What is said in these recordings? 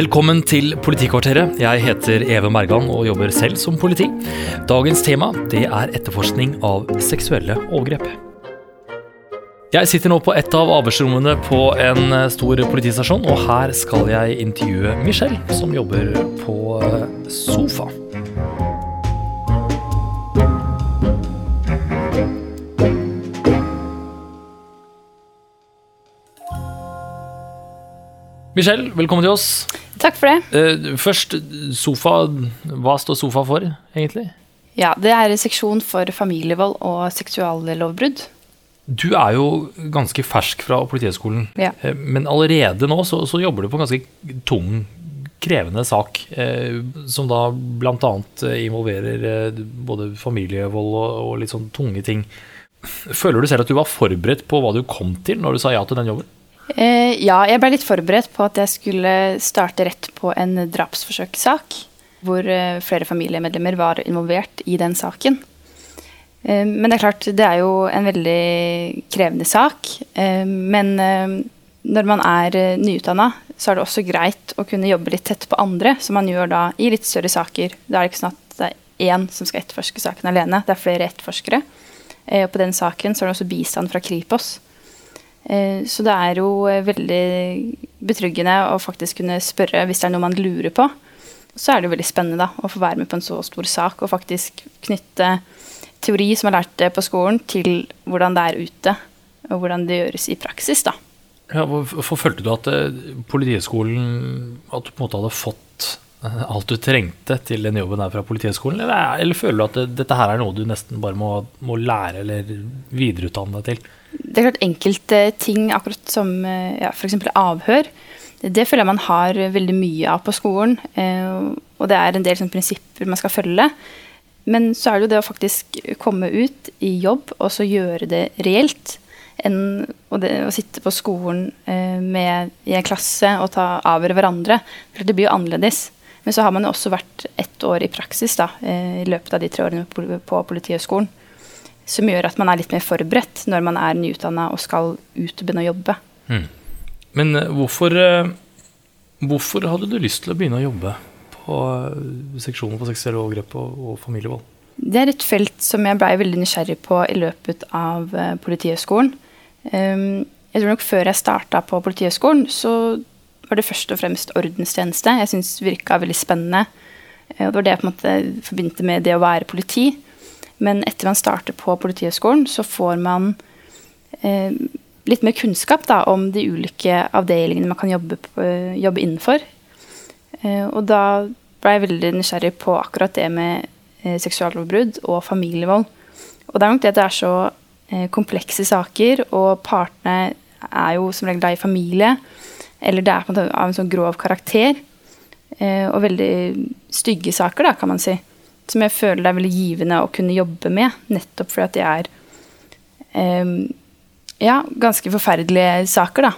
Velkommen til Politikvarteret. Jeg heter Eve Bergan og jobber selv som politi. Dagens tema det er etterforskning av seksuelle overgrep. Jeg sitter nå på et av avhørsrommene på en stor politistasjon, og her skal jeg intervjue Michelle, som jobber på Sofa. Michelle, velkommen til oss. Takk for det. Eh, først, Sofa. Hva står Sofa for, egentlig? Ja, Det er en seksjon for familievold og seksuallovbrudd. Du er jo ganske fersk fra Politihøgskolen, Ja. Eh, men allerede nå så, så jobber du på en ganske tung, krevende sak, eh, som da bl.a. involverer eh, både familievold og, og litt sånn tunge ting. Føler du selv at du var forberedt på hva du kom til når du sa ja til den jobben? Eh, ja, jeg ble litt forberedt på at jeg skulle starte rett på en drapsforsøkssak. Hvor eh, flere familiemedlemmer var involvert i den saken. Eh, men det er klart, det er jo en veldig krevende sak. Eh, men eh, når man er eh, nyutdanna, så er det også greit å kunne jobbe litt tett på andre, som man gjør da i litt større saker. Da er det ikke sånn at det er én som skal etterforske saken alene, det er flere etterforskere. Og på den saken så er det også bistand fra Kripos. Eh, Så det er jo eh, veldig betryggende å faktisk kunne spørre hvis det er noe man lurer på. Så er det jo veldig spennende da, å få være med på en så stor sak og faktisk knytte teori som er lært på skolen, til hvordan det er ute, og hvordan det gjøres i praksis. da. Ja, Hvorfor følte du at eh, Politihøgskolen på en måte hadde fått alt du trengte til den jobben her fra Politihøgskolen? Eller, eller føler du at det, dette her er noe du nesten bare må, må lære eller videreutdanne deg til? Det er klart enkelte ting, akkurat som eh, ja, f.eks. avhør, det føler jeg man har veldig mye av på skolen. eh, Og det er en del sånn, prinsipper man skal følge. Men så er det jo det å faktisk komme ut i jobb og så gjøre det reelt. Enn å sitte på skolen eh, med, i en klasse og ta avhør hverandre. For det blir jo annerledes. Men så har man jo også vært ett år i praksis da, eh, i løpet av de tre årene på, Politihøgskolen. Som gjør at man er litt mer forberedt når man er nyutdanna og skal ut og begynne å jobbe. Men eh, hvorfor, eh, hvorfor hadde du lyst til å begynne å jobbe på seksjonen for seksuelle overgrep og, og familievold? Det er et felt som jeg blei veldig nysgjerrig på i løpet av Politihøgskolen. Um, jeg tror nok før jeg starta på Politihøgskolen, så var det først og fremst ordenstjeneste. Jeg syns virka veldig spennende. Eh, og Det var det jeg på en måte forbindte med det å være politi. Men etter man starter på Politihøgskolen, så får man eh, litt mer kunnskap da, om de ulike avdelingene man kan jobbe, på, jobbe innenfor. Eh, og da ble jeg veldig nysgjerrig på akkurat det med eh, seksuallovbrudd og familievold. Og det er nok det at det er så eh, komplekse saker, og partene er jo som regel da i familie. Eller det er på en måte av en sånn grov karakter. Eh, og veldig stygge saker, da, kan man si. Som jeg føler det er veldig givende å kunne jobbe med, nettopp fordi at det er eh, ja, ganske forferdelige saker, da.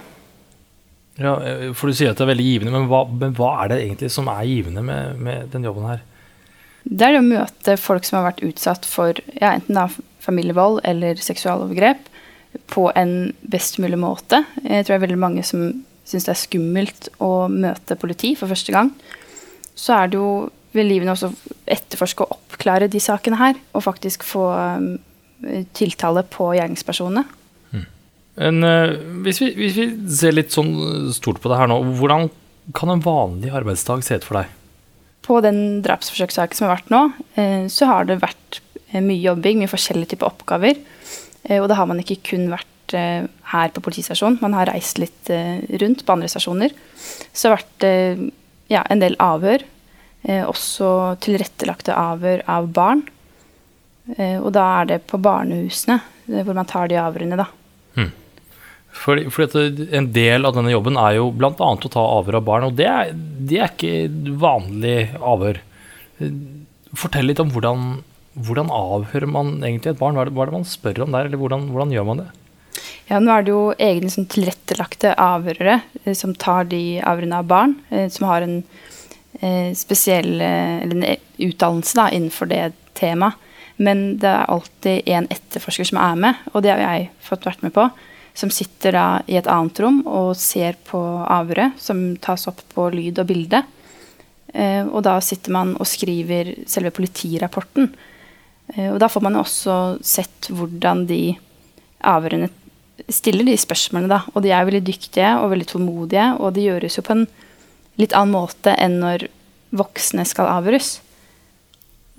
Ja, eh, for Du sier at det er veldig givende, men hva, men hva er det egentlig som er givende med, med den jobben her? Det er det å møte folk som har vært utsatt for ja, enten da familievold eller seksualovergrep, på en best mulig måte. Jeg tror det er veldig mange som syns det er skummelt å møte politi for første gang. Så er det jo ved livene også å etterforske og oppklare de sakene her, og faktisk få um, tiltale på gjerningspersonene. Men, eh, hvis, vi, hvis vi ser litt sånn stort på det her nå, hvordan kan en vanlig arbeidsdag se ut for deg? På den drapsforsøkssaken som har vært nå, eh, så har det vært mye jobbing, mye forskjellige typer oppgaver. Og da har man ikke kun vært eh, her på politistasjonen, man har reist litt eh, rundt på andre stasjoner. Så har det vært eh, ja, en del avhør, også tilrettelagte avhør av barn. Og da er det på barnehusene eh, hvor man tar de avhørene, da. Fordi, fordi at En del av denne jobben er jo bl.a. å ta avhør av barn, og det er, det er ikke vanlig avhør. Fortell litt om hvordan, hvordan avhører man egentlig et barn? Hva er det, hva er det man spør om der, eller hvordan, hvordan gjør man det? Ja, nå er det jo egne sånn, tilrettelagte avhørere eh, som tar de avhørene av barn, eh, som har en eh, spesiell eh, en e- utdannelse da, innenfor det temaet. Men det er alltid en etterforsker som er med, og det har jeg fått vært med på. som sitter da i et annet rom og ser på avhøret, som tas opp på lyd og bilde. Og da sitter man og skriver selve politirapporten. Og da får man også sett hvordan de avhørene stiller de spørsmålene, da. Og de er veldig dyktige og veldig tålmodige, og det gjøres jo på en litt annen måte enn når voksne skal avhøres.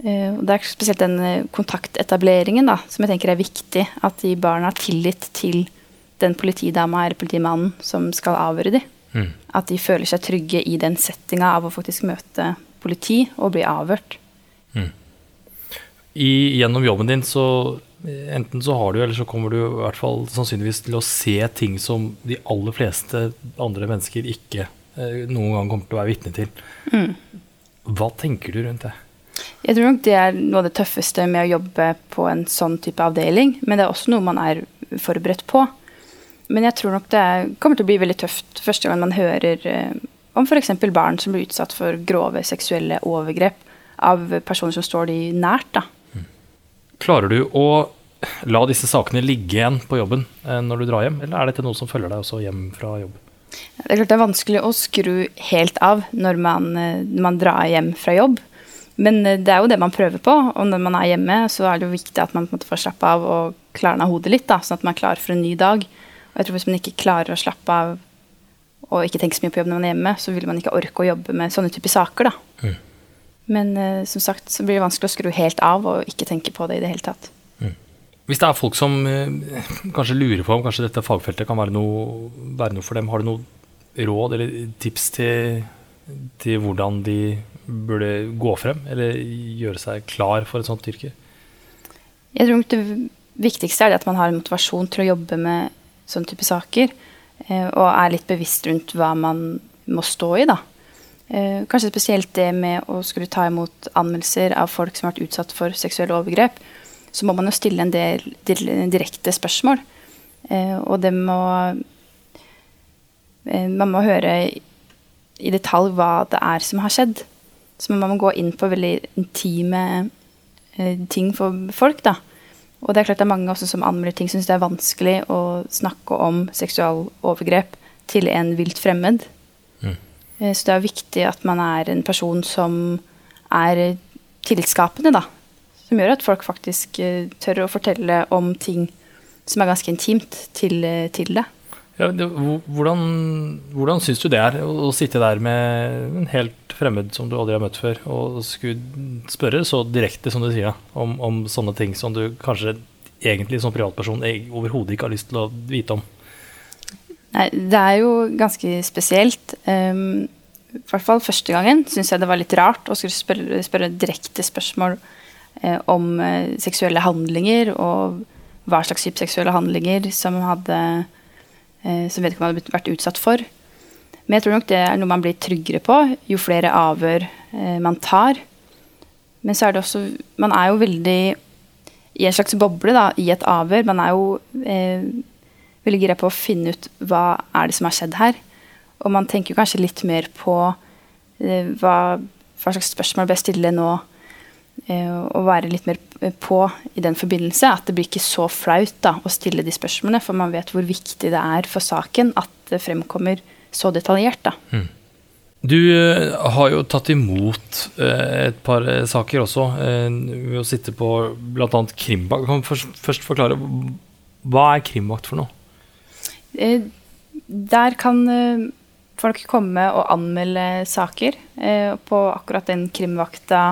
Uh, det er spesielt den uh, kontaktetableringen da, som jeg tenker er viktig. At de barna har tillit til den politidama eller politimannen som skal avhøre dem. Mm. At de føler seg trygge i den settinga av å faktisk møte politi og bli avhørt. Mm. I, gjennom jobben din så enten så har du, eller så kommer du i hvert fall sannsynligvis til å se ting som de aller fleste andre mennesker ikke uh, noen gang kommer til å være vitne til. Mm. Hva tenker du rundt det? Jeg tror nok det er noe av det tøffeste med å jobbe på en sånn type avdeling. Men det er også noe man er forberedt på. Men jeg tror nok det er, kommer til å bli veldig tøft første gang man hører eh, om f.eks. barn som blir utsatt for grove seksuelle overgrep av personer som står de nært. da. Klarer du å la disse sakene ligge igjen på jobben eh, når du drar hjem, eller er dette noe som følger deg også hjem fra jobb? Det er klart det er vanskelig å skru helt av når man, eh, når man drar hjem fra jobb. Men eh, det er jo det man prøver på, og når man er hjemme, så er det jo viktig at man på en måte får slappe av og klarne hodet litt, da, sånn at man er klar for en ny dag. Og jeg tror Hvis man ikke klarer å slappe av og ikke tenke så mye på jobb når man er hjemme, så vil man ikke orke å jobbe med sånne typer saker. da. Mm. Men uh, som sagt så blir det vanskelig å skru helt av og ikke tenke på det i det hele tatt. Mm. Hvis det er folk som uh, kanskje lurer på om kanskje dette fagfeltet kan være noe, være noe for dem, har du noe råd eller tips til, til hvordan de burde gå frem, eller gjøre seg klar for et sånt yrke? Jeg tror det viktigste er at man har en motivasjon til å jobbe med sånne type saker. Eh, og er litt bevisst rundt hva man må stå i, da. Eh, kanskje spesielt det med å skulle ta imot anmeldelser av folk som har vært utsatt for seksuelle overgrep. Så må man jo stille en del direkte spørsmål. Eh, og det må Man må høre i detalj hva det er som har skjedd. Så man må gå inn på veldig intime ting for folk, da. Og det er klart det er mange også som anmelder ting syns det er vanskelig å snakke om seksualovergrep til en vilt fremmed. Mm. Eh, så det er viktig at man er en person som er tillitsskapende, da. Som gjør at folk faktisk eh, tør å fortelle om ting som er ganske intimt, til, eh, til det. Ja, det, hvordan hvordan syns du det er å, sitte der med en helt fremmed som du aldri har møtt før, og skulle spørre så direkte som du sier, om, om sånne ting som du kanskje egentlig som privatperson overhodet ikke har lyst til å vite om? Nei, det er jo ganske spesielt. Um, I hvert fall første gangen syns jeg det var litt rart å skulle spørre, spørre direkte spørsmål uh, om uh, seksuelle handlinger, og hva slags type seksuelle handlinger som, hadde, uh, som vedkommende hadde vært utsatt for. Men jeg tror nok det er noe man blir tryggere på jo flere avhør eh, man tar. Men så er det også Man er jo veldig i en slags boble da, i et avhør. Man er jo eh, veldig gira på å finne ut hva er det som har skjedd her. Og man tenker kanskje litt mer på eh, hva, hva, slags spørsmål bør jeg stille nå. Eh, og være litt mer på i den forbindelse. At det blir ikke så flaut da, å stille de spørsmålene, for man vet hvor viktig det er for saken at det fremkommer så detaljert. da. Mm. Du uh, har jo tatt imot uh, et par uh, saker også, ved å sitte på bl.a. Krimvakt. Kan du først, forklare hva er Krimvakt for noe? Der kan folk komme og anmelde saker på akkurat den krimvakta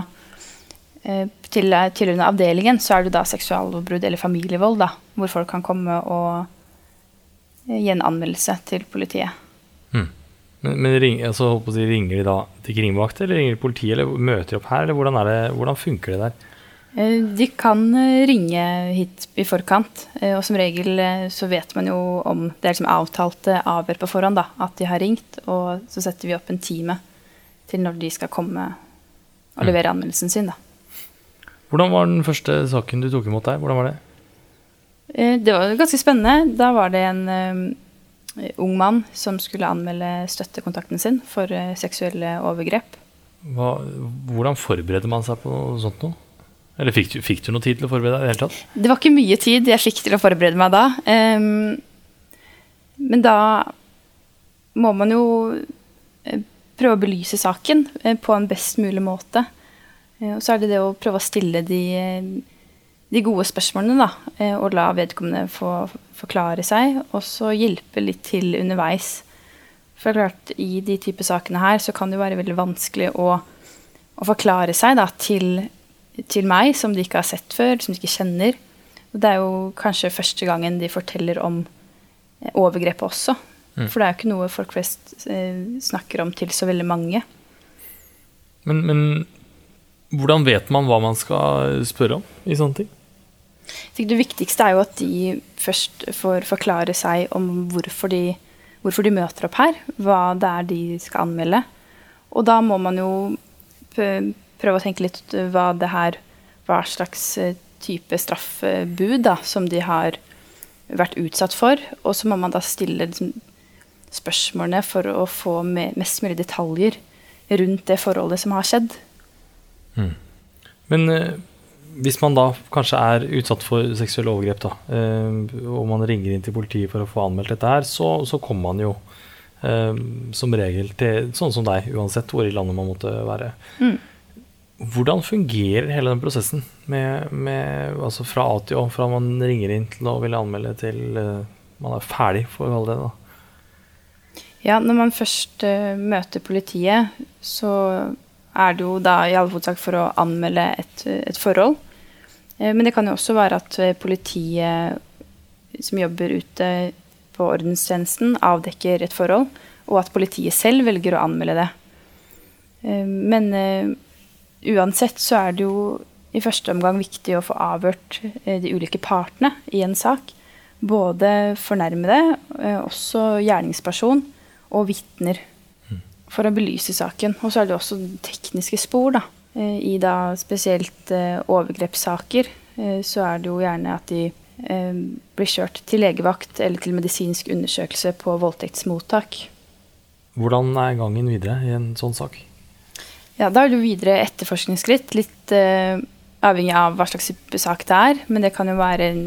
til, til under avdelingen. Så er det da seksuallovbrudd eller familievold, da, hvor folk kan komme og gi en anmeldelse til politiet. Mm. Men, men ring, altså, ringer de da til kringvakt, eller ringer de politiet, eller møter de opp her, eller hvordan, det, hvordan funker det der? Eh, de kan eh, ringe hit i forkant, eh, og som regel så vet man jo om det er liksom avtalte avhør på forhånd, da, at de har ringt, og så setter vi opp en time til når de skal komme og hmm. levere anmeldelsen sin. Da. Hvordan var den første saken du tok imot der? Hvordan var det? Det var ganske spennende. Da var det en ung mann som skulle anmelde støttekontakten sin for seksuelle overgrep. Hva, hvordan forbereder man seg på sånt noe? Eller fikk du, fikk du, noe tid til å forberede deg i det hele tatt? Det var ikke mye tid jeg fikk til å forberede meg da. Um, men da må man jo eh, prøve å belyse saken eh, på en best mulig måte. Og så er det det å prøve å stille de, de gode spørsmålene, da. Og la vedkommende få forklare seg, og så hjelpe litt til underveis. For klart, i de type sakene her så kan det jo være veldig vanskelig å, å forklare seg da, til, til meg, som de ikke har sett før, som de ikke kjenner. Og Det er jo kanskje første gangen de forteller om eh, overgrepet også. Mm. For det er jo ikke noe folk flest eh, snakker om til så veldig mange. Men, men, hvordan vet man hva man skal spørre om i sånne ting? Det viktigste er jo at de først får forklare seg om hvorfor de, hvorfor de møter opp her. Hva det er de skal anmelde. Og da må man jo prøve å tenke litt hva det her Hva slags eh, type straffebud da, som de har vært utsatt for. Og så må man da stille liksom, spørsmålene for å få mest mulig detaljer rundt det forholdet som har skjedd. Mm. Men eh, hvis man da kanskje er utsatt for seksuelle overgrep, da, eh, og man ringer inn til politiet for å få anmeldt dette her, så, så kommer man jo som regel til sånn som deg, uansett hvor i landet man måtte være. Mm. Hvordan fungerer hele den prosessen med, med, altså fra A til Å, fra man ringer inn til å ville anmelde til uh, man er ferdig, for å kalle det da. Ja, når man først uh, møter politiet, så er det jo da i all hovedsak for å anmelde et, et forhold. Uh, men det kan jo også være at politiet som jobber ute på ordenstjenesten, avdekker et forhold, og at politiet selv velger å anmelde det. Men uansett så er det jo i første omgang viktig å få avhørt eh, de ulike partene i en sak. Både fornærmede, eh, også gjerningsperson og vitner. For å belyse saken. Og så er det også tekniske spor, da. Eh, I da spesielt overgrepssaker så er det jo gjerne at de blir kjørt til legevakt eller til medisinsk undersøkelse på voldtektsmottak. Hvordan er gangen videre i en sånn sak? Ja, Da er det videre etterforskningsskritt, litt uh, avhengig av hva slags sak det er. Men det kan jo være en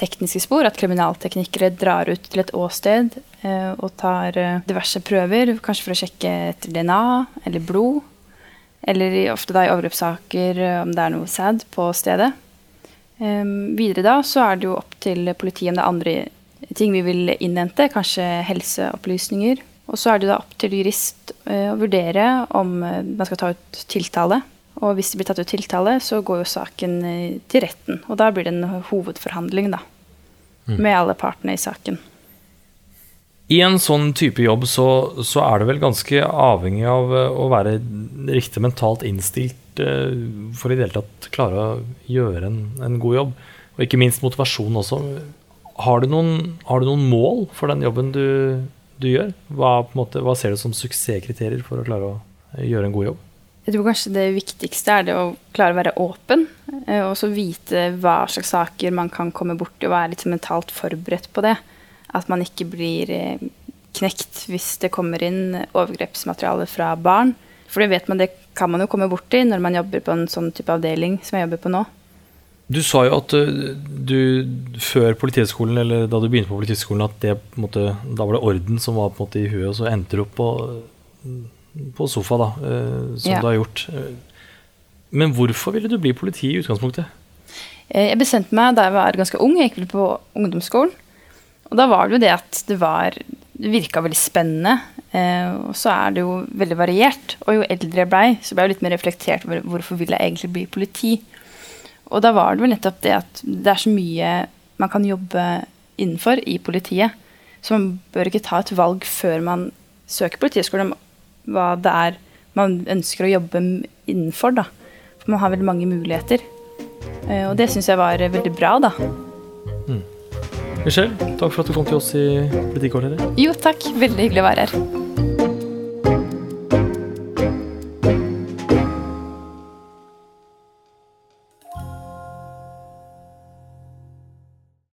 tekniske spor, at kriminalteknikere drar ut til et åsted uh, og tar uh, diverse prøver, kanskje for å sjekke etter DNA eller blod. Eller ofte da i overgrepssaker om det er noe sæd på stedet. Um, videre da så er det jo opp til politiet om det er andre ting vi vil innhente, kanskje helseopplysninger. Og så er det da opp til jurist eh, å vurdere om eh, man skal ta ut tiltale. Og hvis det blir tatt ut tiltale, så går jo saken eh, til retten. Og da blir det en hovedforhandling, da. Mm. Med alle partene i saken. I en sånn type jobb så, så, er det vel ganske avhengig av å være riktig mentalt innstilt for i det hele tatt klare å gjøre en, en, god jobb. Og ikke minst motivasjon også. Har du, noen, har du noen mål for den jobben du, du gjør? Hva, måte, hva ser du som suksesskriterier for å klare å gjøre en god jobb? Jeg tror kanskje det viktigste er det å klare å være åpen. Eh, og så vite hva slags saker man kan komme borti, og være litt mentalt forberedt på det. At man ikke blir eh, knekt hvis det kommer inn overgrepsmateriale fra barn. For det vet man, det kan man jo komme borti når man jobber på en sånn type avdeling som jeg jobber på nå. Du sa jo at eh, du før Politihøgskolen, eller da du begynte på Politihøgskolen, at det, måte, da var det orden som var på en måte i huet, og så endte du opp på, på sofa, da, eh, som ja. du har gjort. Men hvorfor ville du bli politi i utgangspunktet? Eh, jeg bestemte meg da jeg var ganske ung, jeg gikk på ungdomsskolen. Og da var det jo det at det var Det virka veldig spennende. og så er det jo veldig variert. Og jo eldre jeg blei, så ble jeg litt mer reflektert over hvorfor vil jeg egentlig bli politi. Og da var det vel nettopp det at det er så mye man kan jobbe innenfor i politiet. Så man bør ikke ta et valg før man søker politihøgskole om hva det er man ønsker å jobbe innenfor. da. For man har veldig mange muligheter. Eh, og det syns jeg var veldig bra, da. Mm. Michelle, takk for at du kom til oss i Politikkorteret. Jo, takk. Veldig hyggelig å være her.